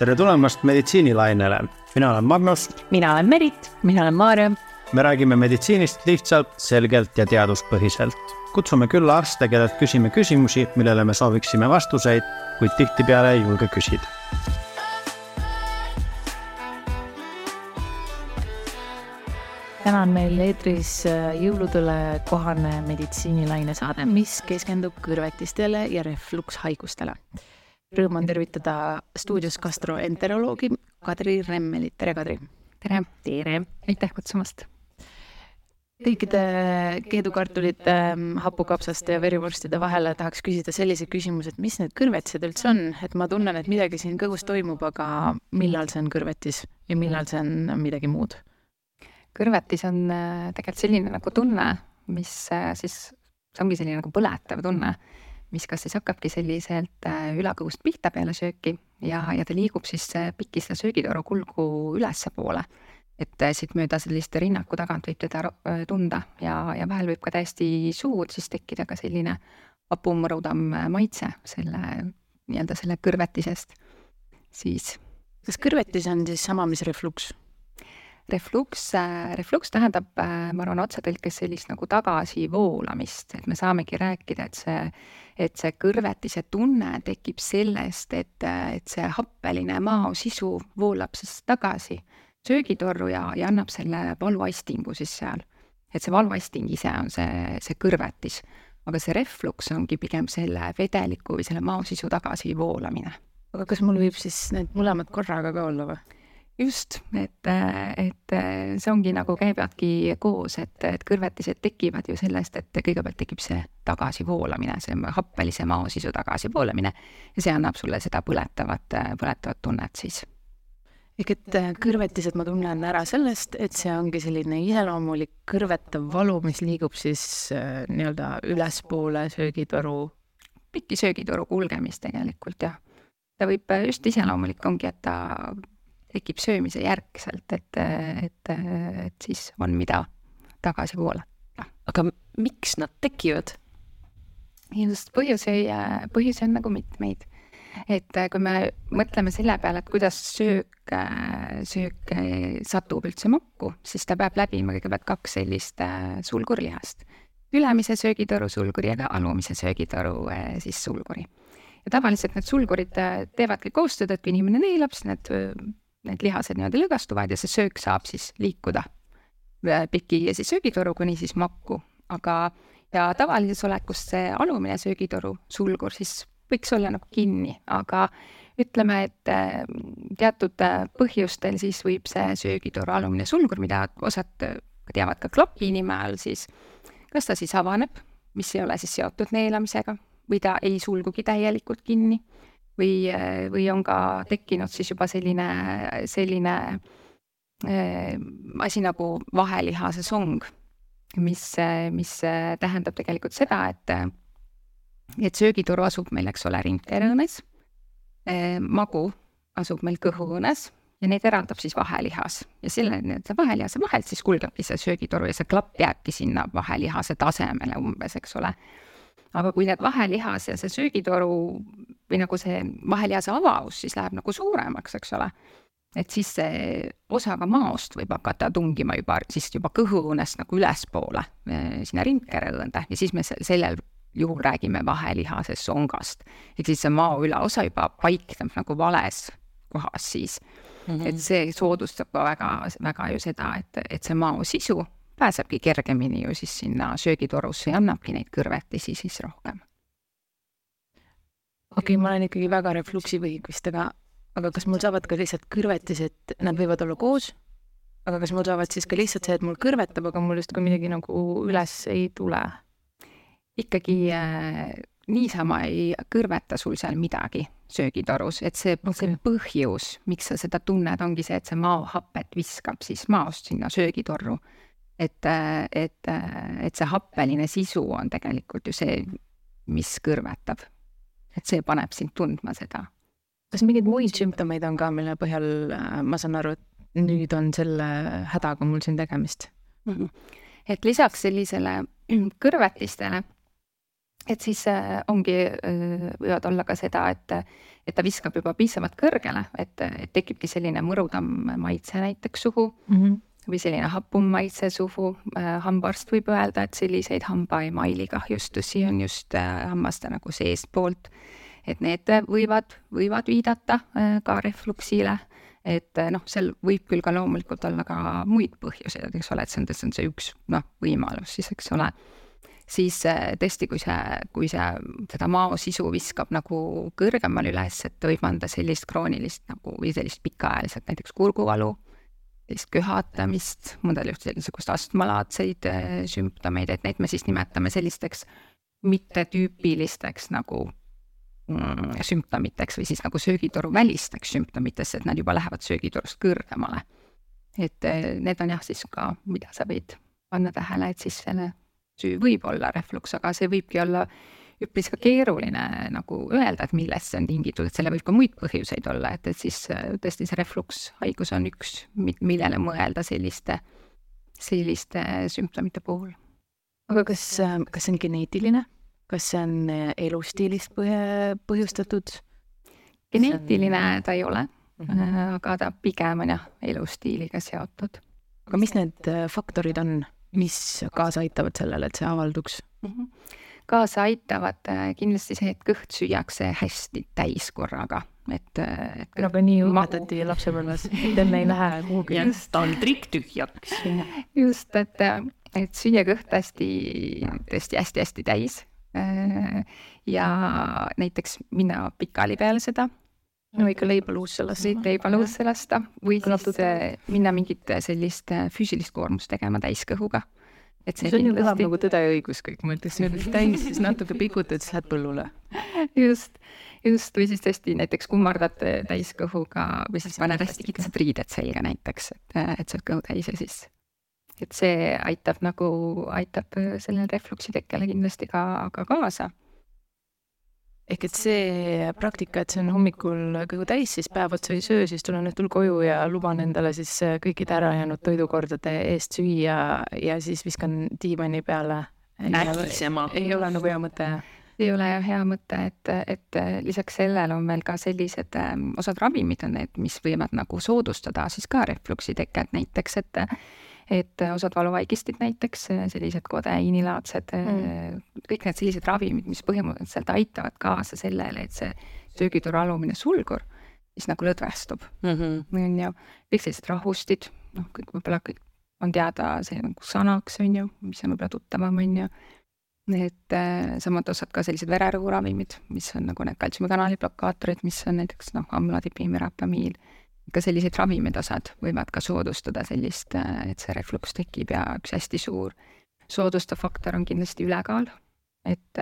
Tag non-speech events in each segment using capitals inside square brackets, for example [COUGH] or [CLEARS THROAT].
tere tulemast meditsiinilainele, mina olen Magnus. mina olen Merit. mina olen Maarja. me räägime meditsiinist lihtsalt, selgelt ja teaduspõhiselt. kutsume külla arste, kellelt küsime küsimusi, millele me sooviksime vastuseid, kuid tihtipeale ei julge küsida. täna on meil eetris äh, jõuludele kohane meditsiinilaine saade, mis keskendub kõrvetistele ja reflukshaigustele rõõm on tervitada stuudios gastroenteroloogi Kadri Remmelit, tere Kadri! tere! tere! aitäh kutsumast! kõikide keedukartulite, ähm, hapukapsaste ja verivorstide vahele tahaks küsida sellise küsimuse, et mis need kõrvetised üldse on, et ma tunnen, et midagi siin kõhus toimub, aga millal see on kõrvetis ja millal see on midagi muud? kõrvetis on äh, tegelikult selline nagu tunne, mis äh, siis, see ongi selline nagu põletav tunne mis kas siis hakkabki selliselt äh, ülakõhust pihta peale sööki ja, ja ta liigub siis äh, pikki seda söögitoru kulgu ülespoole. et äh, siit mööda sellist rinnaku tagant võib teda tunda ja, ja vahel võib ka täiesti suud siis tekkida ka selline hapum mõrudamm maitse selle nii-öelda selle kõrvetisest siis. kas kõrvetis on siis sama, mis refluks? Refluks, äh, refluks tähendab, äh, ma arvan, otsetõlkes sellist nagu tagasivoolamist, et me saamegi rääkida, et see, et see kõrvetise tunne tekib sellest, et, et see happeline mao sisu voolab siis tagasi söögitorru ja, ja annab selle valuaistingu siis seal. et see valuaisting ise on see, see kõrvetis, aga see refluks ongi pigem selle vedeliku või selle mao sisu tagasivoolamine. aga kas mul võib siis need mõlemad korraga ka olla või? Just, et, et see ongi nagu käivadki koos, et, et kõrvetised tekivad ju sellest, et kõigepealt tekib see tagasivoolamine, see happelise maosisu tagasivoolamine ja see annab sulle seda põletavat, põletavat tunnet siis. ehk et kõrvetised ma tunnen ära sellest, et see ongi selline iseloomulik kõrvetav valu, mis liigub siis äh, nii-öelda ülespoole söögitoru. pikki söögitoru kulgemist tegelikult jah. ta võib, just iseloomulik ongi, et ta tekib söömise järgselt, et, et, et siis on, mida tagasi voolata. aga miks nad tekivad? just, põhjusi, põhjusi on nagu mitmeid. et kui me mõtleme selle peale, et kuidas söök, söök satub üldse mokku, siis ta peab läbima kõigepealt kaks sellist äh, sulgurlihast. ülemise söögitoru sulguri ja ka alumise söögitoru äh, siis sulguri ja tavaliselt need sulgurid äh, teevadki koostööd, et kui inimene neelab, siis need need lihased niimoodi lõgastuvad ja see söök saab siis liikuda. Piki siis söögitoru kuni siis makku, aga ja tavalises olekus see alumine söögitoru sulgur siis võiks olla nagu kinni, aga ütleme, et äh, teatud äh, põhjustel siis võib see söögitoru alumine sulgur, mida osad teavad ka klopi nime all, siis kas ta siis avaneb, mis ei ole siis seotud neelamisega või ta ei sulgugi täielikult kinni või, või on ka tekkinud siis juba selline, selline äh, asi nagu vahelihase song, mis, mis tähendab tegelikult seda, et, et söögitoru asub meil, eks ole, ringkerõõnes, äh, magu asub meil kõhuõõnes ja neid eraldab siis vahelihas. Ja selle nii-öelda vahelihase vahelt siis kulgebki see söögitoru ja see klapp jääbki sinna vahelihase tasemele umbes, eks ole aga kui need vahelihas ja see söögitoru või nagu see vahelihase avavus siis läheb nagu suuremaks, eks ole, et siis see osa ka maost võib hakata tungima juba siis juba kõhuõõnest nagu ülespoole eh, sinna ringkereõõnde ja siis me sellel juhul räägime vahelihasest songast. ehk siis see mao ülaosa juba paikneb nagu vales kohas siis mm. -hmm. et see soodustab ka väga, väga ju seda, et, et see mao sisu pääsebki kergemini ju siis sinna söögitorusse ja annabki neid kõrvetisi siis rohkem. okei okay,, ma olen ikkagi väga refluksivõhik vist, aga, aga kas mul saavad ka lihtsalt kõrvetised, nad võivad olla koos, aga kas mul saavad siis ka lihtsalt see, et mul kõrvetab, aga mul justkui midagi nagu üles ei tule? ikkagi äh, niisama ei kõrveta sul seal midagi söögitorus, et see okay., see põhjus, miks sa seda tunned, ongi see, et see maohapet viskab siis maost sinna söögitorru et, et, et see happeline sisu on tegelikult ju see, mis kõrvetab. et see paneb sind tundma seda. kas mingeid muid sümptomeid on ka, mille põhjal äh, ma saan aru, et nüüd on selle hädaga mul siin tegemist mm? -hmm. et lisaks sellisele [CLEARS THROAT] kõrvetistele et siis äh, ongi, võivad olla ka seda, et, et ta viskab juba piisavalt kõrgele, et, et tekibki selline mõrutamm maitse näiteks suhu mm. -hmm või selline hapum maitse suhu. hambaarst võib öelda, et selliseid hambaemaili kahjustusi on just hammaste nagu seestpoolt. et need võivad, võivad viidata ka refluksile et noh, seal võib küll ka loomulikult olla ka muid põhjuseid, eks ole, et see on, see on see üks noh, võimalus siis, eks ole. siis äh, tõesti, kui see, kui see, seda mao sisu viskab nagu kõrgemale üles, et võib anda sellist kroonilist nagu või sellist pikaajaliselt näiteks kurguvalu, sellist köhatamist, mõndal juhul niisugust astmalaadseid äh, sümptomeid, et neid me siis nimetame sellisteks mittetüüpilisteks nagu Mm, sümptomiteks või siis nagu söögitoru välisteks sümptomitesse, et nad juba lähevad söögitorust kõrgemale. et eh, need on jah, siis ka, mida sa võid panna tähele, et siis selle süü võib olla refluks, aga see võibki olla üpris ka keeruline nagu öelda, et millest see on tingitud, et selle võib ka muid põhjuseid olla, et, et siis eh, tõesti see reflukshaigus on üks, millele mõelda selliste, selliste sümptomite puhul. aga kas, kas see on geneetiline? kas see on äh, elustiilist põhjustatud? geneetiline ta ei ole mm, -hmm. aga ta pigem on jah, elustiiliga seotud. aga mis need äh, faktorid on, mis kaasa aitavad sellele, et see avalduks mm? -hmm. Kaasa aitavad kindlasti see, et kõht süüakse hästi täis korraga, et, et. aga nii õpetati ma... lapsepõlves, et enne ei lähe kuhugi. [LAUGHS] ta on trikktühjaks. just, et, et süüa kõht hästi, tõesti hästi-hästi täis Äh, ja näiteks minna pikali peale seda. no ikka leiba luusse lasta. leiba luusse lasta või siis äh, minna mingit sellist äh, füüsilist koormust tegema täiskõhuga. Et see, see on ju kõlab nagu Tõde ja õigus kõik, ma ütleks, [LAUGHS] täis, siis natuke pikutad, siis lähed põllule. just, just, või siis tõesti näiteks kummardad täiskõhuga või siis paned hästi kitsad riided selga näiteks, et, et sa oled kõhu täis ja siis et see aitab nagu, aitab sellele refluksi tekkele kindlasti ka, ka kaasa. Ehk et see praktika, et see on hommikul kõhu täis, siis päev otsa ei söö, siis tulen õhtul koju ja luban endale siis kõikide ärajäänud toidukordade eest süüa ja siis viskan diivani peale. äkisema. ei ole nagu hea mõte ei ole jah hea mõte, et, et lisaks sellele on veel ka sellised ähm, osad ravimid on need, mis võivad nagu soodustada siis ka refluksi teket, näiteks et et äh, osad valuvaigistid näiteks, äh, sellised kodeiinilaadsed äh, mm., kõik need sellised ravimid, mis põhimõtteliselt aitavad kaasa sellele, et see söögitoru alumine sulgur siis nagu lõdvestub mm, -hmm. on ju, kõik sellised rahustid, noh, kõik võib-olla kõik on teada see nagu sanaks, on ju, mis on võib-olla tuttavam, on ju. et äh, samad osad ka sellised vererõhuravimid, mis on nagu need kaltsiumikanali blokaatorid, mis on näiteks noh, amlodipin, verapamiil ka sellised ravimid osad võivad ka soodustada sellist, et see refluks tekib ja üks hästi suur soodustav faktor on kindlasti ülekaal. et,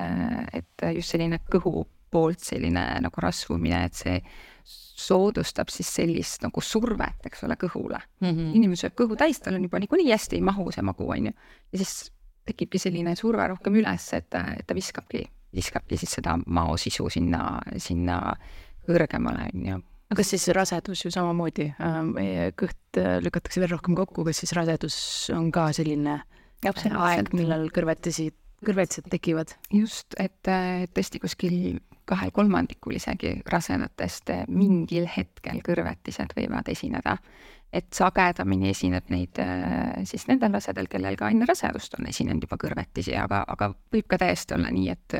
et just selline kõhu poolt selline nagu rasvumine, et see soodustab siis sellist nagu survet, eks ole, kõhule mm. -hmm. inimene sööb kõhu täis, tal on juba niikuinii hästi ei mahu see magu, on ju. ja siis tekibki selline surve rohkem üles, et, et ta viskabki, viskabki siis seda mao sisu sinna, sinna kõrgemale, on ju kas siis rasedus ju samamoodi, äh, meie kõht äh, lükatakse veel rohkem kokku, kas siis rasedus on ka selline aeg, millal kõrvetised, kõrvetised tekivad? just, et tõesti kuskil kahel kolmandikul isegi rasedatest mingil hetkel kõrvetised võivad esineda. Et sagedamini esineb neid siis nendel rasedel, kellel ka enne rasedust on esinenud juba kõrvetisi, aga, aga võib ka täiesti olla nii, et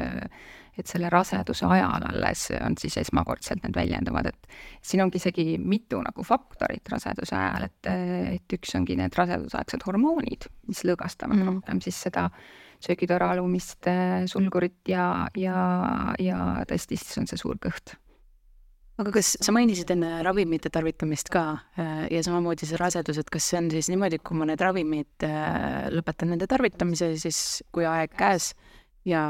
et selle raseduse ajal alles on siis esmakordselt need väljenduvad, et siin ongi isegi mitu nagu faktorit raseduse ajal, et, et üks ongi need rasedusaegsed hormoonid, mis lõõgastavad mm. rohkem siis seda söögitoru alumist äh, sulgurit ja, ja, ja tõesti, siis on see suur kõht aga kas sa mainisid enne ravimite tarvitamist ka äh, ja samamoodi see rasedus, et kas see on siis niimoodi, et kui ma need ravimid äh, lõpetan nende tarvitamise, siis kui aeg käes ja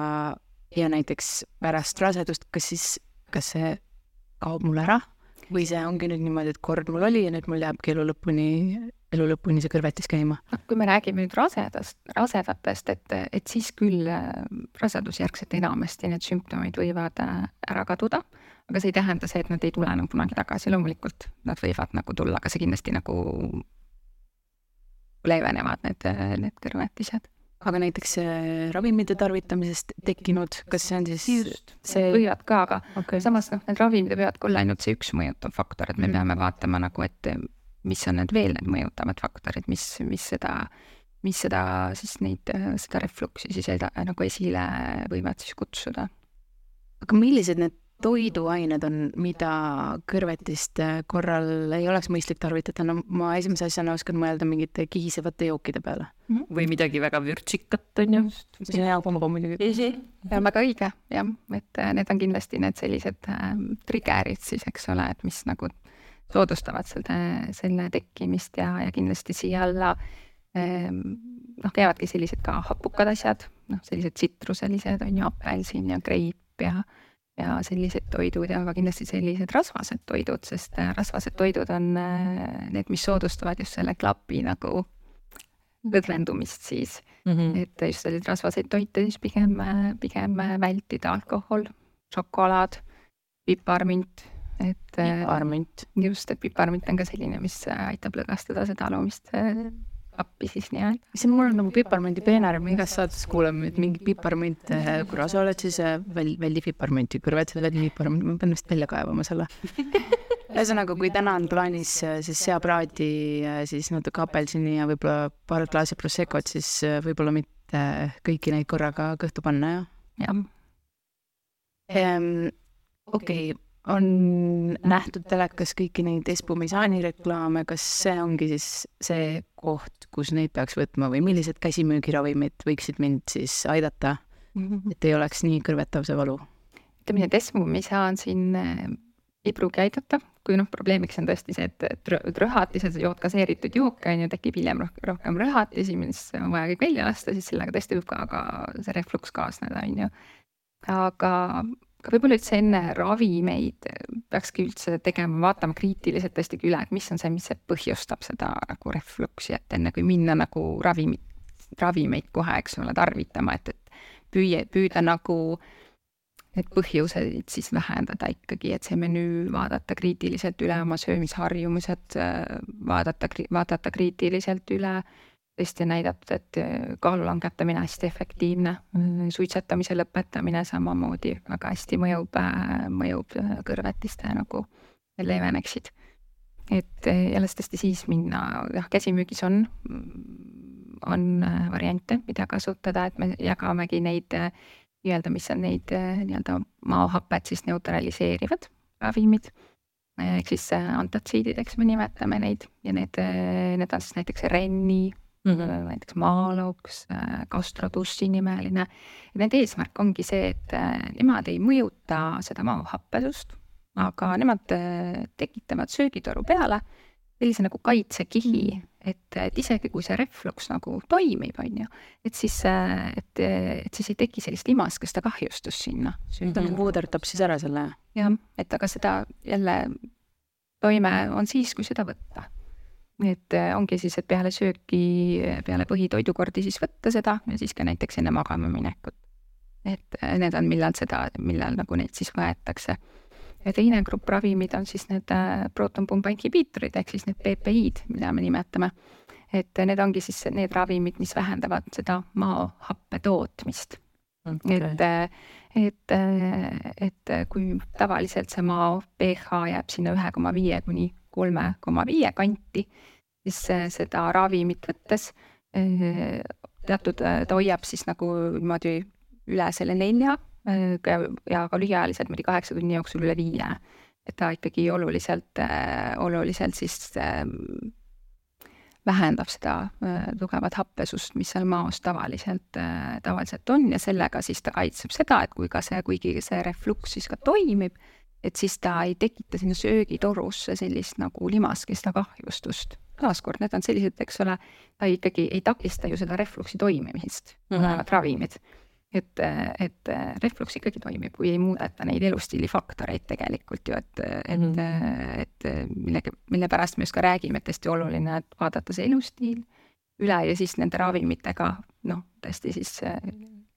ja näiteks pärast rasedust, kas siis, kas see kaob mul ära või see ongi nüüd niimoodi, et kord mul oli ja nüüd mul jääbki elu lõpuni, elu lõpuni see kõrvetis käima? noh, kui me räägime nüüd rasedast, rasedatest, et, et siis küll äh, rasedusjärgselt enamasti need sümptomid võivad ära kaduda, aga see ei tähenda see, et nad ei tule enam kunagi tagasi, loomulikult nad võivad nagu tulla, aga see kindlasti nagu leevenevad, need, need kõrvetised aga näiteks äh, ravimite tarvitamisest tekkinud, kas see on siis just, see võivad ka, aga okay. samas noh, need ravimid ei peavadki olla ainult see üks mõjutav faktor, et me Mhm. peame vaatama nagu, et mis on need veel need mõjutavad faktorid, mis, mis seda, mis seda siis neid, seda refluksi siis eda, nagu esile võivad siis kutsuda. aga millised need toiduained on, mida kõrvetiste korral ei oleks mõistlik tarvitada, no ma esimese asjana oskan mõelda mingite kihisevate jookide peale. või midagi väga vürtsikat, on ju. see on hea kombo muidugi. see on väga õige, jah, et äh, need on kindlasti need sellised äh, trigger'id siis, eks ole, et mis nagu soodustavad selle, selle tekkimist ja, ja kindlasti siia alla ähm, noh, käivadki sellised ka hapukad asjad, noh, sellised tsitruselised on ju, apelsin ja kreip ja ja sellised toidud ja ka kindlasti sellised rasvased toidud, sest äh, rasvased toidud on äh, need, mis soodustavad just selle klapi nagu lõdvendumist siis Mhm. et just selliseid rasvaseid toite siis pigem, pigem vältida alkohol, šokolaad, piparmint, et piparmünt. just, et piparmint on ka selline, mis aitab lõdvestada seda alumist äh, appi siis nii-öelda. see on mul nagu piparmündi peenar, me igas saates kuuleme, et mingi piparmünt, kuna sa oled siis äh, väl-, väldi piparmünti, kõrvetada väldi piparmünt, ma pean vist välja kaevama selle. [LAUGHS] ühesõnaga, kui täna on plaanis äh, siis seapraadi, siis natuke apelsini ja võib-olla paar klaasi Prosecco't, siis võib-olla mitte kõiki neid korraga kõhtu panna, jah? jah, Ehm, okei okay, on nähtud telekas kõiki neid Espumisaani reklaame, kas see ongi siis see koht, kus neid peaks võtma või millised käsimüügiravimid võiksid mind siis aidata, et ei oleks nii kõrvetav see valu? ütleme nii, et esmumisaan siin ei pruugi aidata, kui noh, probleemiks on tõesti see, et, et rõ- et rõhatised, jood gaseeritud jooke on ju, tekib hiljem roh- rohkem rõhatisi, mis on vaja kõik välja lasta, siis sellega tõesti võib ka, ka see refluks kaasneda, on ju. aga aga võib-olla üldse enne ravimeid peakski üldse tegema, vaatama kriitiliselt tõesti üle, et mis on see, mis see põhjustab seda nagu refluksi, et enne kui minna nagu ravimit, ravimeid kohe, eks ole, tarvitama, et, et püüa, püüda nagu need põhjused siis vähendada ikkagi, et see menüü vaadata kriitiliselt üle, oma söömisharjumused vaadata, vaadata kriitiliselt üle, tõesti näidatud, et kaalu langetamine hästi efektiivne, suitsetamise lõpetamine samamoodi väga hästi mõjub, mõjub kõrvetiste nagu leeveneksid. et las tõesti siis minna, jah, käsimüügis on, on variante, mida kasutada, et me jagamegi neid nii-öelda, mis on neid nii-öelda maohapet siis neutraliseerivad ravimid ehk siis antatsiidid, eks me nimetame neid ja need, need on siis näiteks Renni mm, -hmm. näiteks Maalox, Gastrotussi nimeline. Nende eesmärk ongi see, et nemad ei mõjuta seda maohappesust, aga nemad tekitavad söögitoru peale sellise nagu kaitsekihi, et, et isegi kui see refluks nagu toimib, on ju, et siis, et, et siis ei teki sellist limaskeste kahjustust sinna. ta nagu puuderdab siis ära selle? jah, et aga seda jälle toime on siis, kui seda võtta. Et ongi siis, et peale sööki, peale põhitoidukordi siis võtta seda ja siis ka näiteks enne magama minekut. et need on, millal seda, millal nagu neid siis võetakse ja teine grupp ravimid on siis need prootonpumba inhibiitorid ehk siis need PPI-d, mida me nimetame. et need ongi siis need ravimid, mis vähendavad seda maohappe tootmist okay.. et, et, et kui tavaliselt see mao pH jääb sinna ühe koma viie kuni kolme koma viie kanti, siis seda ravimit võttes teatud, ta hoiab siis nagu niimoodi üle selle nelja ja ka lühiajaliselt niimoodi kaheksa tunni jooksul üle viie. et ta ikkagi oluliselt, oluliselt siis vähendab seda tugevat happesust, mis seal maos tavaliselt, tavaliselt on ja sellega siis ta kaitseb seda, et kui ka see, kuigi see refluks siis ka toimib, et siis ta ei tekita sinna söögitorusse sellist nagu limaskesta kahjustust. taaskord, need on sellised, eks ole, ta ikkagi ei takista ju seda refluksi toimimist mm, -hmm. ravimid et, et refluks ikkagi toimib, kui ei muudeta neid elustiili faktoreid tegelikult ju, et, et mm, -hmm. et millega, mille pärast me just ka räägime, et hästi oluline, et vaadata see elustiil üle ja siis nende ravimitega noh, tõesti siis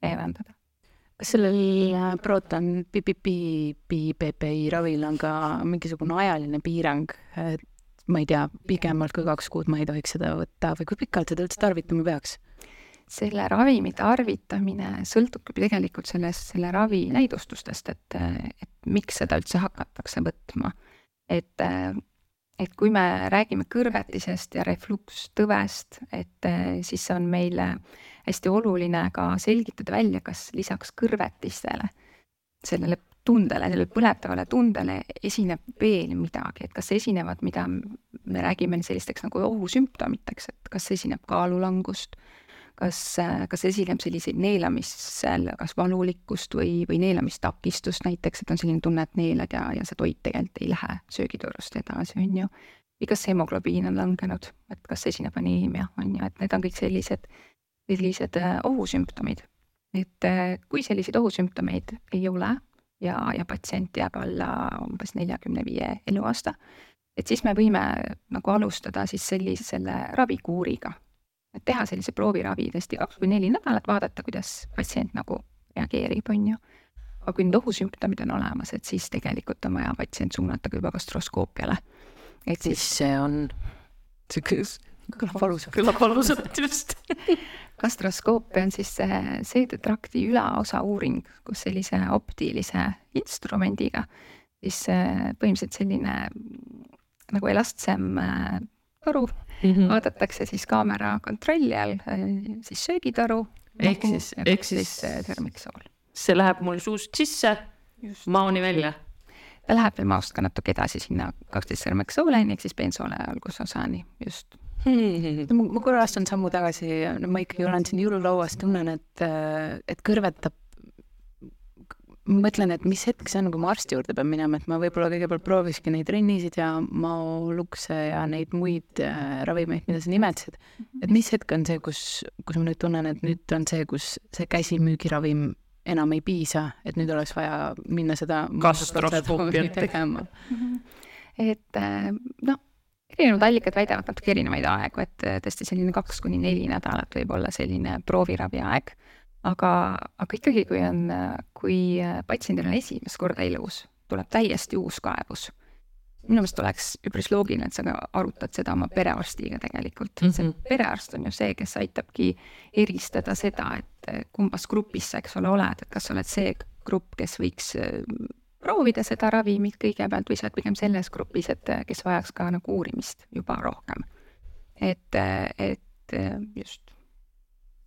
leevendada. Kas sellel proton PPP, ravil on ka mingisugune ajaline piirang, et ma ei tea, pikemalt kui kaks kuud ma ei tohiks seda võtta või kui pikalt seda üldse tarvitama peaks? selle ravimi tarvitamine sõltubki tegelikult sellest, selle ravi näidustustest, et, et miks seda üldse hakatakse võtma. et, et kui me räägime kõrvetisest ja reflukstõvest, et siis on meile hästi oluline ka selgitada välja, kas lisaks kõrvetistele, sellele tundele, sellele põletavale tundele esineb veel midagi, et kas esinevad, mida me räägime sellisteks nagu ohusümptomiteks, et kas esineb kaalulangust, kas, kas esineb selliseid neelamisel, kas valulikkust või, või neelamistakistust näiteks, et on selline tunne, et neelad ja, ja see toit tegelikult ei lähe söögitoorust edasi, on ju. või kas hemoglobiin on langenud, et kas esineb aneemia, on ju, et need on kõik sellised, sellised äh, ohusümptomid. et äh, kui selliseid ohusümptomeid ei ole ja, ja patsient jääb alla umbes neljakümne viie eluaasta, et siis me võime nagu alustada siis sellise, selle ravikuuriga. Et teha sellise prooviravi tõesti kaks või neli nädalat, vaadata, kuidas patsient nagu reageerib, on ju. aga kui need ohusümptomid on olemas, et siis tegelikult on vaja patsient suunata ka juba gastroskoopiale. et siis see on sihuke kõlab valusalt. kõlab valusalt, just [LAUGHS] gastroskoopia on siis see seedetrakti ülaosa uuring, kus sellise optilise instrumendiga siis äh, põhimõtteliselt selline nagu elastsem äh, toru mm, -hmm. vaadatakse siis kaamera kontrolli all, äh, siis söögitoru. ehk siis, ehk siis termiksool. see läheb mul suust sisse, maoni välja ta läheb veel maost ka natuke edasi sinna kaksteist sõrmeksooleni ehk siis bensoole algusosani, just hmm.. ma, ma korra astun sammu tagasi, no ma ikkagi olen siin jõululauas, tunnen, et, et kõrvetab. Ma mõtlen, et mis hetk see on, kui ma arsti juurde pean minema, et ma võib-olla kõigepealt proovikski neid rennisid ja maolukse ja neid muid äh, ravimeid, mida sa nimetasid. et mis hetk on see, kus, kus ma nüüd tunnen, et nüüd on see, kus see käsimüügiravim enam ei piisa, et nüüd oleks vaja minna seda gastroskoopiat tegema. et äh, noh erinevad allikad väidavad natuke erinevaid aegu, et äh, tõesti selline kaks kuni neli nädalat võib olla selline prooviravi aeg. Aga, aga ikkagi, kui on, kui äh, patsiendil on esimest korda elus, tuleb täiesti uus kaebus. minu meelest oleks üpris loogiline, et sa ka arutad seda oma perearstiga tegelikult mm. -hmm. see perearst on ju see, kes aitabki eristada seda, et äh, kumbas grupis sa, eks ole, oled, et kas sa oled see grupp, kes võiks proovida seda ravimit kõigepealt või sa oled pigem selles grupis, et kes vajaks ka nagu uurimist juba rohkem. et, et just.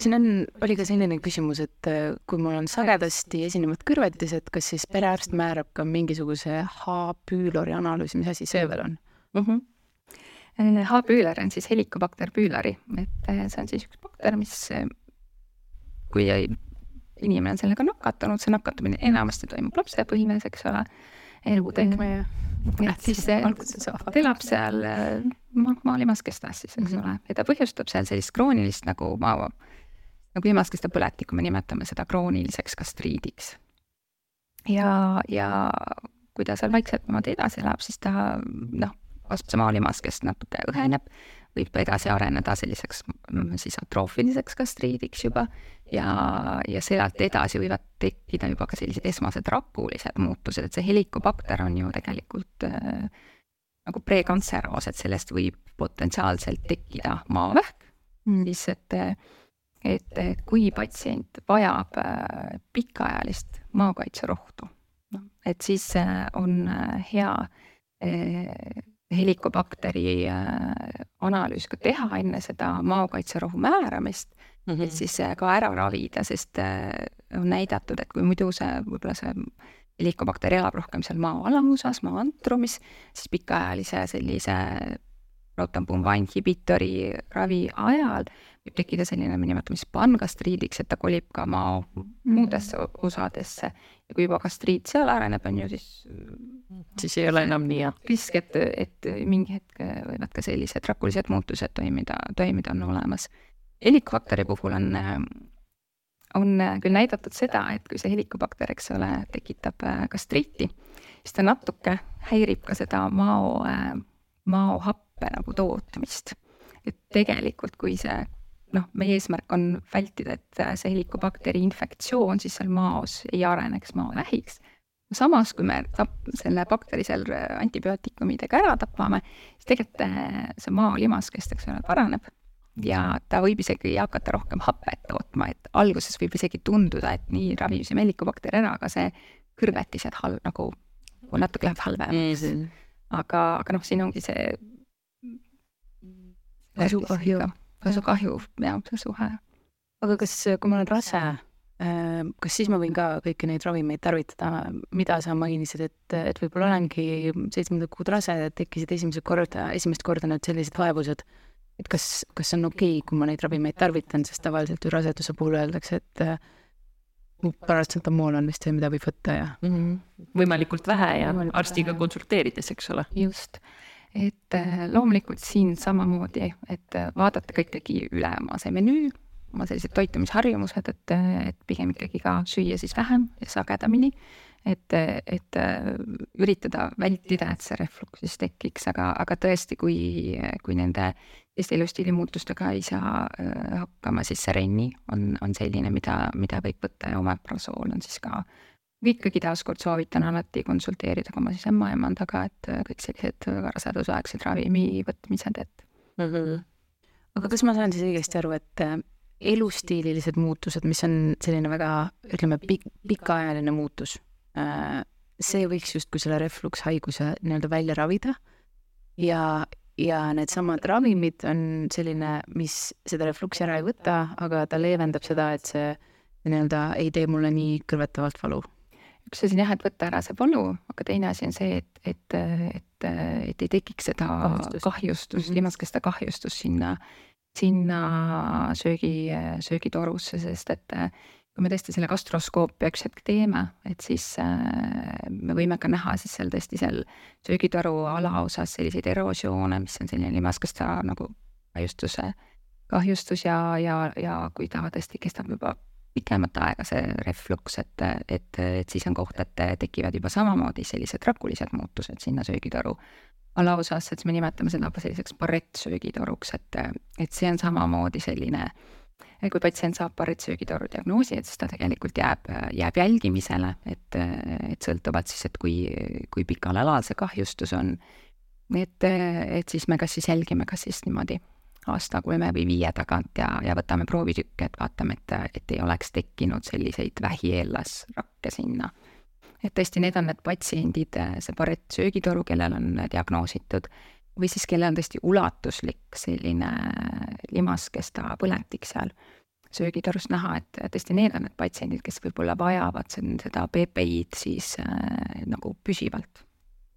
Siin on, oli ka selline küsimus, et kui mul on sagedasti esinevad kõrvetised, kas siis perearst määrab ka mingisuguse H-püülori analüüsi, mis asi see veel on mm? -hmm. H-püüler on siis Helicobacter püülari, et see on siis üks bakter, mis kui ei inimene on sellega nakatunud, see nakatumine enamasti toimub lapsepõlves, eks ole, elutekme ja et siis see elab seal ma-, maalimaskestas siis, eks mm -hmm. ole, ja ta põhjustab seal sellist kroonilist nagu maa, nagu limaskeste põletikku, me nimetame seda krooniliseks gastriidiks. ja, ja kui ta seal vaikselt niimoodi edasi elab, siis ta noh, maalimaskest natuke õheneb, võib edasi areneda selliseks mm, siis atroofiliseks gastriidiks juba ja, ja sealt edasi võivad tekkida juba ka sellised esmased rakulised muutused, et see helikobakter on ju tegelikult äh, nagu prekantseraas, et sellest võib potentsiaalselt tekkida maavähk mm., siis et, et, et kui patsient vajab äh, pikaajalist maakaitserohtu, noh, et siis äh, on äh, hea helikobakteri analüüs ka teha enne seda maakaitserohu määramist mm, -hmm. et siis ka ära ravida, sest on näidatud, et kui muidu see, võib-olla see helikobakter elab rohkem seal maa alamusas, maa antrumis, siis pikaajalise sellise protonpumba inhibitori ravi ajal võib tekkida selline, me nimetame siis pangastriidiks, et ta kolib ka maa muudesse osadesse ja kui juba gastriit seal areneb, on ju, siis siis ei ole enam nii hea. risk, et, et mingi hetk võivad ka sellised rakulised muutused toimida, toimida on olemas. helikobakter puhul on, on küll näidatud seda, et kui see helikobakter, eks ole, tekitab gastriiti, siis ta natuke häirib ka seda mao, maohappe nagu tootmist. et tegelikult, kui see noh, meie eesmärk on vältida, et see helikobakteri infektsioon siis seal maos ei areneks maovähiks. samas, kui me tap-, selle bakteri seal antibiootikumidega ära tapame, siis tegelikult eh, see maolimaskest, eks ole, paraneb ja ta võib isegi hakata rohkem hapet tootma, et alguses võib isegi tunduda, et nii ravib see mellikubakter ära, aga see kõrvetised halb nagu, nagu natuke läheb halvemaks mm. -hmm. aga, aga noh, siin ongi see kasukahju, kasukahju, jah, see suhe. aga kas, kui ma olen rase, äh, kas siis ma võin ka kõiki neid ravimeid tarvitada, mida sa mainisid, et, et võib-olla olengi seitsmendat kuud rase, tekkisid esimesed korda, esimest korda need sellised vaevused et kas, kas on okei okay,, kui ma neid ravimeid tarvitan, sest tavaliselt ju raseduse puhul öeldakse, et äh, paratsetamool on vist see, mida võib võtta ja mm. -hmm. võimalikult vähe ja võimalikult arstiga vähe. konsulteerides, eks ole. just, et äh, loomulikult siin samamoodi, et äh, vaadata ka ikkagi üle oma see menüü, oma sellised toitumisharjumused, et, et pigem ikkagi ka süüa siis vähem ja sagedamini. Et, et üritada vältida, et see refluks siis tekiks, aga, aga tõesti, kui, kui nende teiste elustiili muutustega ei saa hakkama, siis Sereni on, on selline, mida, mida võib võtta ja omeprasool on siis ka ikkagi taaskord soovitan alati konsulteerida ka oma siis ämmaemandaga, et kõik sellised rasedusaegsed ravimi võtmised, et mm. -hmm. aga kas ma saan siis õigesti aru, et äh, elustiililised muutused, mis on selline väga, ütleme, pikk, pikaajaline muutus Äh, see võiks justkui selle reflukshaiguse nii-öelda välja ravida ja, ja needsamad ravimid on selline, mis seda refluksi ära ei võta, aga ta leevendab seda, et see nii-öelda ei tee mulle nii kõrvetavalt valu. Üks asi on jah, et võtta ära see valu, aga teine asi on see, et, et, et, et ei tekiks seda kahjustust, kahjustust mm -hmm. limaskeste kahjustust sinna, sinna söögi, söögitorusse, sest et kui me tõesti selle gastroskoopia üks hetk teeme, et siis äh, me võime ka näha siis seal tõesti seal söögitoru alaosas selliseid erosioone, mis on selline limaskeste nagu kahjustuse, kahjustus ja, ja, ja kui ta tõesti kestab juba pikemat aega, see refluks, et, et, et siis on koht, et tekivad juba samamoodi sellised rakulised muutused sinna söögitoru alaosas, et me nimetame seda selliseks barettsöögitoruks, et, et see on samamoodi selline kui patsient saab paritsöögitoru diagnoosi, et siis ta tegelikult jääb, jääb jälgimisele, et, et sõltuvalt siis, et kui, kui pikal alal see kahjustus on. et, et siis me kas siis jälgime, kas siis niimoodi aasta kolme või viie tagant ja, ja võtame proovitükke, et vaatame, et, et ei oleks tekkinud selliseid vähieellasrakke sinna. et tõesti, need on need patsiendid, see paretsöögitoru, kellel on diagnoositud või siis kellel on tõesti ulatuslik selline limaskesta põletik seal söögitorust näha, et tõesti need on need patsiendid, kes võib-olla vajavad seda PPI-d siis äh, nagu püsivalt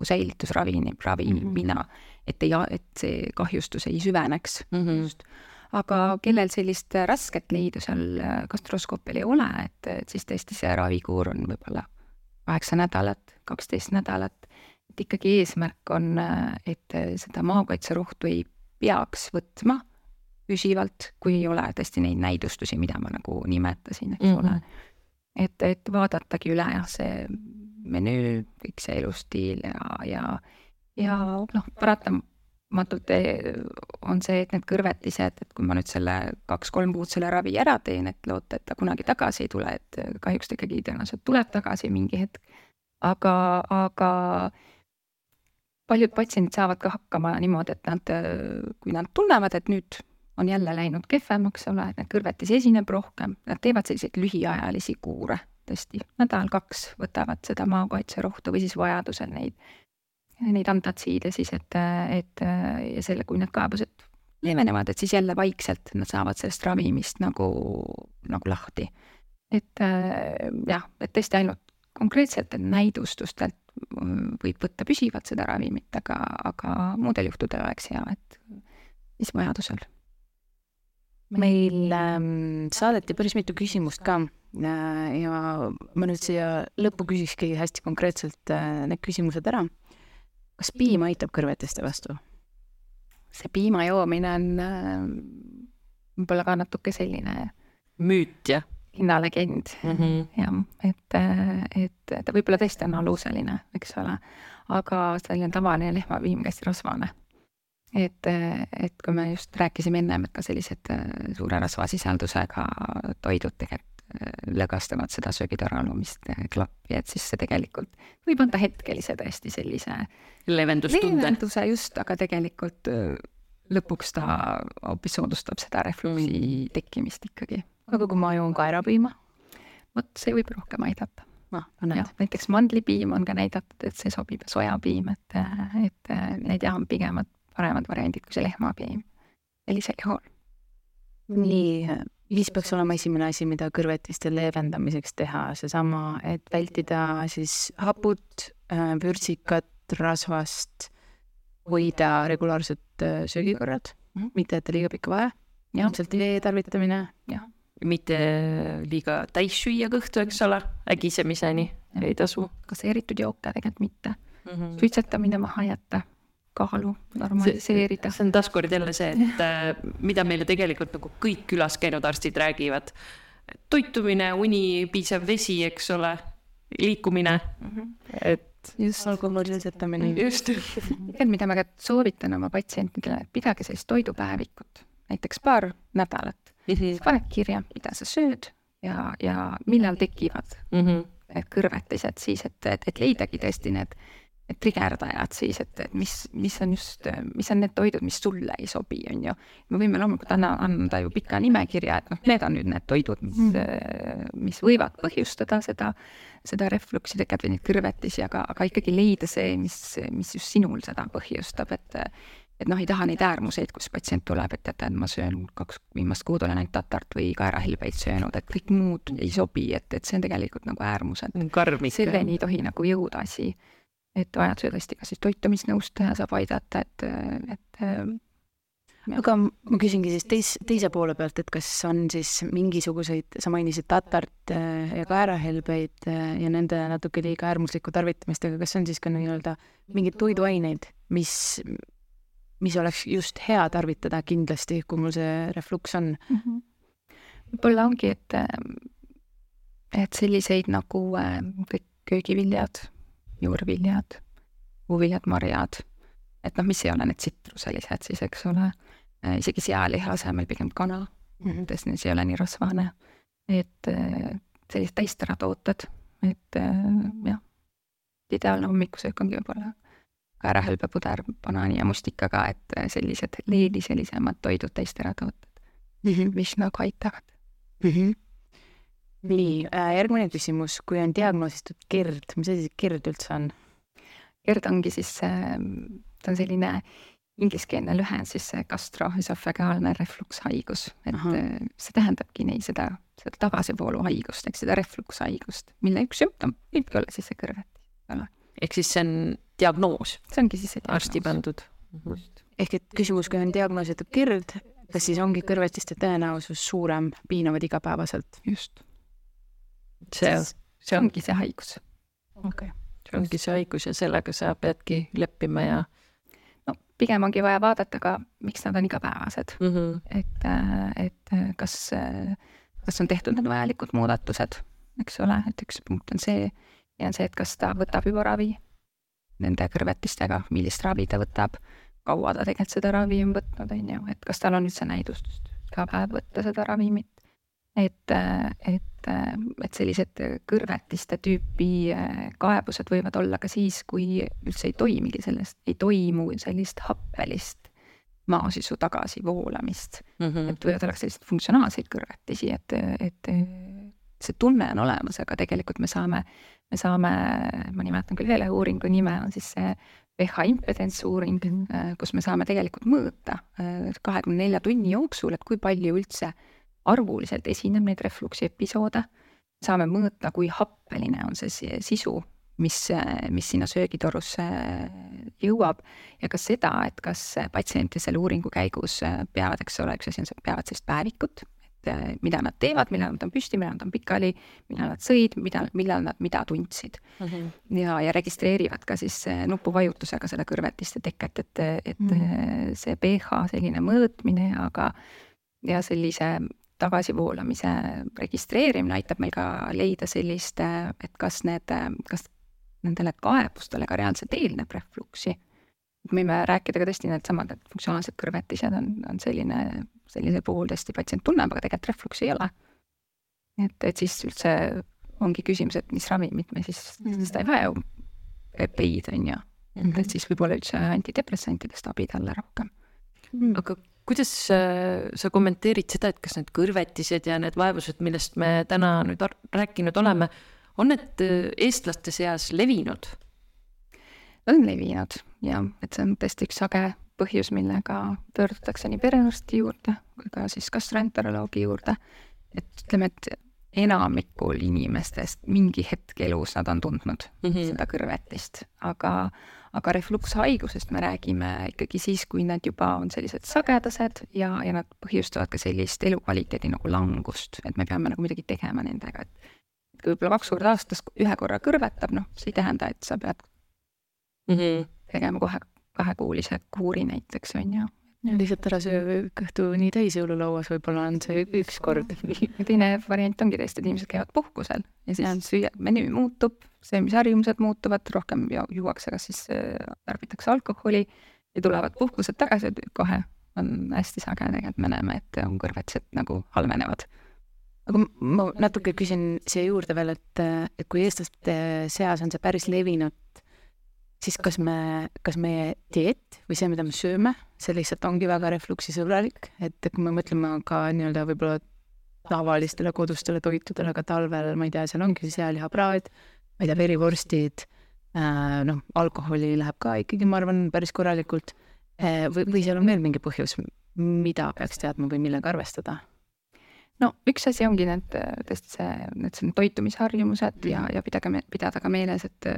säilitusravini, ravimina mm, -hmm. Et ei, et see kahjustus ei süveneks mm. -hmm. just. aga kellel sellist rasket leidu seal gastroskoopial ei ole, et, et siis tõesti see ravikuur on võib-olla kaheksa nädalat, kaksteist nädalat et ikkagi eesmärk on, et seda maakaitserohtu ei peaks võtma püsivalt, kui ei ole tõesti neid näidustusi, mida ma nagu nimetasin, eks mm -hmm. ole. et, et vaadatagi üle jah, see menüü, kõik see elustiil ja, ja, ja noh, paratamatult on see, et need kõrvetised, et kui ma nüüd selle kaks-kolm kuud selle ravi ära teen, et loota, et ta kunagi tagasi ei tule, et kahjuks ta ikkagi tõenäoliselt tuleb tagasi mingi hetk. aga, aga paljud patsiendid saavad ka hakkama niimoodi, et nad, kui nad tunnevad, et nüüd on jälle läinud kehvemaks, ole, et kõrvetisi esineb rohkem, nad teevad selliseid lühiajalisi kuure, tõesti, nädal-kaks võtavad seda maakaitserohtu või siis vajadusel neid, neid antatsiide siis, et, et ja selle, kui need kaebused leevenevad, et siis jälle vaikselt nad saavad sellest ravimist nagu, nagu lahti. et jah, et tõesti ainult konkreetselt näidustustelt võib võtta püsivalt seda ravimit, aga, aga muudel juhtudel oleks hea, et siis vajadusel. meil ähm, saadeti päris mitu küsimust ka äh, ja ma nüüd siia lõppu küsikski hästi konkreetselt äh, need küsimused ära. Kas piim aitab kõrvetiste vastu? see piima joomine on äh, võib-olla ka natuke selline müüt, jah hinnalegend mm -hmm. jah, et, et ta võib-olla tõesti on aluseline, eks ole, aga selline tavaline lehmapiim hästi rasvane. et, et kui me just rääkisime ennem, et ka sellised äh, suure rasvasisaldusega toidud tegelikult äh, lõgastavad seda söögitara alumist äh, klappi, et siis see tegelikult võib anda hetkelise tõesti sellise leevendustunde. leevenduse just, aga tegelikult lõpuks ta hoopis soodustab seda refluksi tekkimist ikkagi. aga kui ma joon kaerapiima? vot see võib rohkem aidata. noh, no näed. näiteks mandlipiim on ka näidatud, et see sobib ja sojapiim, et, et need jah, on pigem paremad variandid kui see lehmapiim sellisel juhul. nii, mis peaks olema esimene asi, mida kõrvetiste leevendamiseks teha, seesama, et vältida siis haput, vürtsikat, rasvast, hoida regulaarset äh, söögikorrad mm, -hmm. mitte jätta liiga pikka vahe, ilmselt vee tarvitamine. jah, mitte liiga täis süüa kõhtu, eks ole, ägisemiseni ei tasu. gaseeritud jooke tegelikult mitte mm. -hmm. suitsetamine maha jätta, kaalu normaliseerida. see on taaskord jälle see, et äh, mida meile tegelikult nagu kõik külas käinud arstid räägivad. toitumine, uni, piisav vesi, eks ole, liikumine mm, -hmm. et just alkoholi lõpetamine. just. tegelikult, mida ma ka soovitan oma patsientidele, et pidage sellist toidupäevikut, näiteks paar nädalat mm. -hmm. pane kirja, mida sa sööd ja, ja millal tekivad mm -hmm. need kõrvetised siis, et, et, et leidagi tõesti need trigerdajad siis, et, et mis, mis on just, mis on need toidud, mis sulle ei sobi, on ju. me võime loomulikult anna, anda ju pika nimekirja, et noh, need on nüüd need toidud, mis mm., mis võivad põhjustada seda, seda refluksi teket või neid kõrvetisi, aga, aga ikkagi leida see, mis, mis just sinul seda põhjustab, et et noh, ei taha neid äärmuseid, kus patsient tuleb, et teate, et ma söön kaks viimast kuud olen ainult tatart või kaerahelbeid söönud, et kõik muud ei sobi, et, et see on tegelikult nagu äärmused. selleni ei tohi nagu jõuda asi et vajaduse tõesti ka siis toitumisnõustaja saab aidata, et, et aga ma küsingi siis teis, teise poole pealt, et kas on siis mingisuguseid, sa mainisid tatart äh, ja kaerahelbeid äh, ja nende natuke liiga äärmuslikku tarvitamist, aga kas on siis ka nii-öelda mingeid toiduaineid, mis, mis oleks just hea tarvitada kindlasti, kui mul see refluks on mm -hmm.? võib-olla ongi, et, et selliseid nagu äh, kõik köögiviljad juurviljad, puuviljad, marjad, et noh, mis ei ole need tsitruselised siis, eks ole, äh, isegi sealiha asemel pigem kana mm, -hmm. sest see ei ole nii rasvane, et äh, sellised täisteratooted, et äh, jah, ideaalne hommikusöök ongi võib-olla kaerahelbepuder banaani ja mustikaga, et sellised leediselisemad toidud, täisteratooted mm, -hmm. mis nagu aitavad mm. -hmm nii äh,, järgmine küsimus, kui on diagnoositud GERD, mis asi see GERD üldse on? GERD ongi siis äh,, ta on selline ingliskeelne lühend siis gastroesofagaalne reflukshaigus, et Aha. Äh, see tähendabki neid seda, seda tagasivooluhaigust, ehk seda reflukshaigust, mille üks sümptom võibki olla siis see kõrvetis. ehk siis see on diagnoos? see ongi siis see diagnoos. arsti pandud. ehk et küsimus, kui on diagnoositud GERD, kas siis ongi kõrvetiste tõenäosus suurem, piinavad igapäevaselt? just see, see ongi see haigus. okei okay.. see ongi see haigus ja sellega sa peadki leppima ja no pigem ongi vaja vaadata ka, miks nad on igapäevased mm. -hmm. et, äh, et äh, kas, äh, kas on tehtud need vajalikud muudatused, eks ole, et üks punkt on see ja on see, et kas ta võtab juba ravi nende kõrvetistega, millist ravi ta võtab, kaua ta tegelikult seda ravi on võtnud, on ju, et kas tal on üldse näidustust iga päev võtta seda ravimit et, et, et sellised kõrvetiste tüüpi äh, kaebused võivad olla ka siis, kui üldse ei toimigi sellest, ei toimu sellist happelist maasisu tagasivoolamist mm. -hmm. et võivad olla selliseid funktsionaalseid kõrvetisi, et, et see tunne on olemas, aga tegelikult me saame, me saame, ma nimetan küll ühe uuringu nime, on siis see pH impedantsuuring, äh, kus me saame tegelikult mõõta äh, kahekümne nelja tunni jooksul, et kui palju üldse arvuliselt esineb neid refluksi episoode, saame mõõta, kui happeline on see sisu, mis, mis sinna söögitorusse jõuab ja ka seda, et kas patsientid selle uuringu käigus peavad, eks ole, üks asi on see, peavad sellist päevikut, et mida nad teevad, millal nad on püsti, millal nad on pikali, millal nad sõid, mida, millal nad mida tundsid mm. -hmm. ja, ja registreerivad ka siis nupuvajutusega seda kõrvetiste teket, et, et mm -hmm. see pH selline mõõtmine ja ka ja sellise tagasivoolamise registreerimine aitab meil ka leida sellist, et kas need, kas nendele kaebustele ka reaalselt eelneb refluksi. võime rääkida ka tõesti needsamad, et funktsionaalsed kõrvetised on, on selline, sellisel puhul tõesti patsient tunneb, aga tegelikult refluksi ei ole. et, et siis üldse ongi küsimus, et mis ravimit me siis mm, -hmm. sest ta ei vaja ju epeid, on ju. et siis võib-olla üldse antidepressantidest abi talle rohkem aga kuidas äh, sa kommenteerid seda, et kas need kõrvetised ja need vaevused, millest me täna nüüd rääkinud oleme, on need äh, eestlaste seas levinud? on levinud ja et see on tõesti üks sage põhjus, millega pöördutakse nii perearsti juurde kui ka siis gastroenteroloogi juurde. et ütleme, et enamikul inimestest mingi hetk elus nad on tundnud mm -hmm. seda kõrvetist, aga, aga reflukshaigusest me räägime ikkagi siis, kui need juba on sellised sagedased ja, ja nad põhjustavad ka sellist elukvaliteedi nagu langust, et me peame nagu midagi tegema nendega, et kui võib-olla kaks korda aastas ühe korra kõrvetab, noh, see ei tähenda, et sa pead mm -hmm. tegema kohe kahekuulise kuuri näiteks, on ju. Lihtsalt ära söö kõhtu nii täis jõululauas, võib-olla on see üks kord. teine variant ongi tõesti, et inimesed käivad puhkusel ja siis süüa, menüü muutub, söömisharjumused muutuvad, rohkem juuakse, kas siis äh, tarbitakse alkoholi ja tulevad puhkuselt tagasi, kohe on hästi sage tegelikult, me näeme, et on kõrvetised nagu halvenevad. Aga ma natuke küsin siia juurde veel, et, et kui eestlaste seas on see päris levinud siis kas me, kas meie dieet või see, mida me sööme, see lihtsalt ongi väga refluksisõbralik, et kui me mõtleme ka nii-öelda võib-olla tavalistele kodustele toitudele ka talvel, ma ei tea, seal ongi sealihapraad, ma ei tea, verivorstid äh,, noh, alkoholi läheb ka ikkagi, ma arvan, päris korralikult äh,. või, või seal on veel mingi põhjus, mida peaks teadma või millega arvestada? no üks asi ongi need tõesti see, need toitumisharjumused ja, ja pidage, pidada ka meeles, et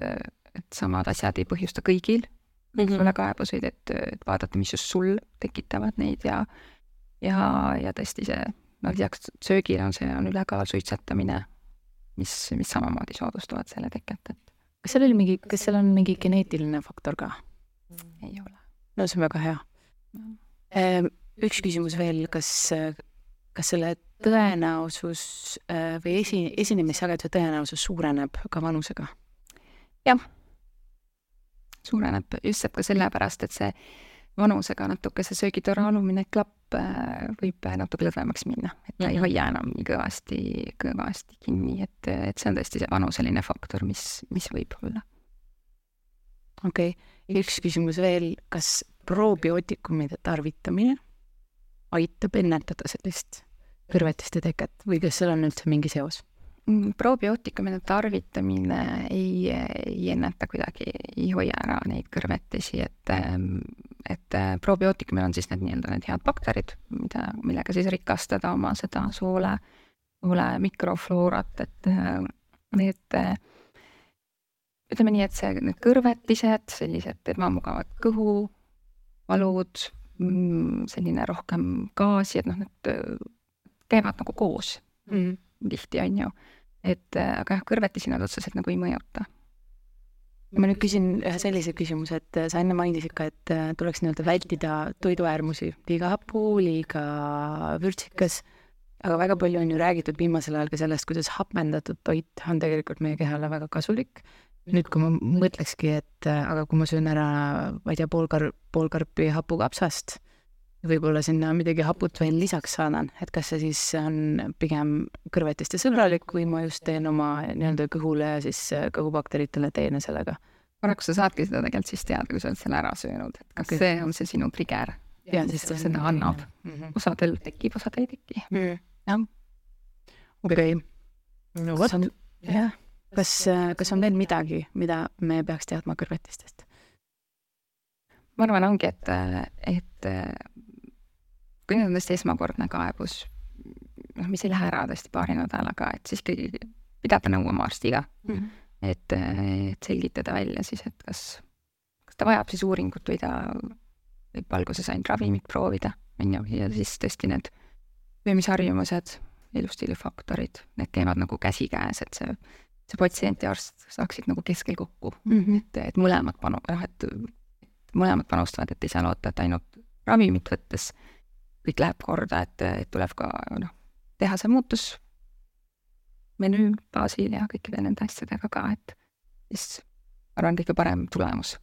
et samad asjad ei põhjusta kõigil mm -hmm. sulle kaebuseid, et, et vaadata, mis just sul tekitavad neid ja ja, ja tõesti see, no lisaks söögile on see, on ülekaal, suitsetamine, mis, mis samamoodi soodustavad selle teket, et kas seal oli mingi, kas seal on mingi geneetiline faktor ka? ei ole. no see on väga hea üks küsimus veel, kas, kas selle tõenäosus äh, või esi, esinemissageduse tõenäosus suureneb ka vanusega? jah suureneb just ka sellepärast, et see vanusega natuke see söögitoru alumine klapp võib natuke lõdvemaks minna, et ta mm -hmm. ei mhm. hoia enam nii kõvasti, kõvasti kinni, et, et see on tõesti see vanuseline faktor, mis, mis võib olla. okei okay., üks küsimus veel, kas probiootikumide tarvitamine aitab ennetada sellist kõrvetiste teket või kas seal on üldse mingi seos? Mm, probiootikumide tarvitamine ei, ei enneta kuidagi, ei hoia ära neid kõrvetisi, et, ähm, et äh, probiootikumid on siis need nii-öelda need head bakterid, mida, millega siis rikastada oma seda soole, soole mikrofloorat, et need äh, ütleme nii, et see, need kõrvetised, sellised ebamugavad kõhuvalud, mm, selline rohkem gaasi, et noh, need äh, käivad nagu koos mm. tihti, on ju et äh, aga jah, kõrvetisi nad otseselt nagu ei mõjuta. ma nüüd küsin ühe sellise küsimuse, et äh, sa enne mainisid ka, et äh, tuleks nii-öelda vältida toiduäärmusi, liiga hapu, liiga vürtsikas, aga väga palju on ju räägitud viimasel ajal ka sellest, kuidas hapendatud toit on tegelikult meie kehale väga kasulik. nüüd, kui ma mõtlekski, et aga kui ma söön ära, ma ei tea, pool kar-, pool karpi hapukapsast võib-olla sinna midagi haput veel lisaks saadan, et kas see siis on pigem kõrvetiste sõbralik või ma just teen oma nii-öelda kõhule ja siis äh, kõhubakteritele teene sellega? paraku sa saadki seda tegelikult siis teada, kui sa oled selle ära söönud, et kas okay. see on see sinu trigger. ja siis ta seda annab mm. -hmm. osadel tekib, osadel ei teki mm.. jah. okei okay.. no vot. jah, kas, äh, kas on veel midagi, mida me peaks teadma kõrvetistest? ma arvan, ongi, et, et kui nüüd on tõesti esmakordne kaebus, noh, mis ei lähe ära tõesti paari nädalaga, et siis ikkagi pidada nõu oma arstiga mm. -hmm. et, et selgitada välja siis, et kas, kas ta vajab siis uuringut või ta võib alguses ainult ravimit proovida, on ju, ja siis tõesti need söömisharjumused, elustiilifaktorid, need käivad nagu käsikäes, et see, see patsient ja arst saaksid nagu keskel kokku mm, -hmm. et, et mõlemad panu-, noh, et mõlemad panustavad, et ei saa loota, et ainult ravimit võttes kõik läheb korda, et, et tuleb ka noh, teha see muutus menüü baasil ja kõikide nende asjadega ka, et siis ma arvan, kõige parem tulemus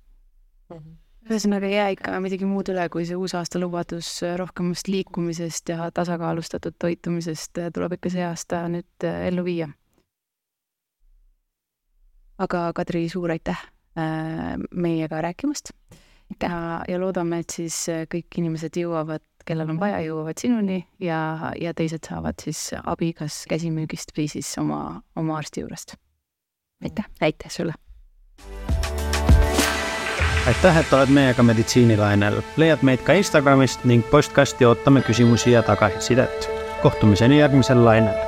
mm. -hmm ühesõnaga ei jää ikka midagi muud üle, kui see uusaasta lubadus rohkemast liikumisest ja tasakaalustatud toitumisest tuleb ikka see aasta nüüd äh, ellu viia. aga Kadri, suur aitäh äh, meiega rääkimast ja, ja loodame, et siis kõik inimesed jõuavad, kellel on vaja, jõuavad sinuni ja, ja teised saavad siis abi kas käsimüügist või siis oma, oma arsti juurest. aitäh, aitäh sulle! aitäh, et oled meiega meditsiinilainel. leiad meid ka Instagramist ning postkasti ootame küsimusi ja tagasisidet. kohtumiseni järgmisel lainel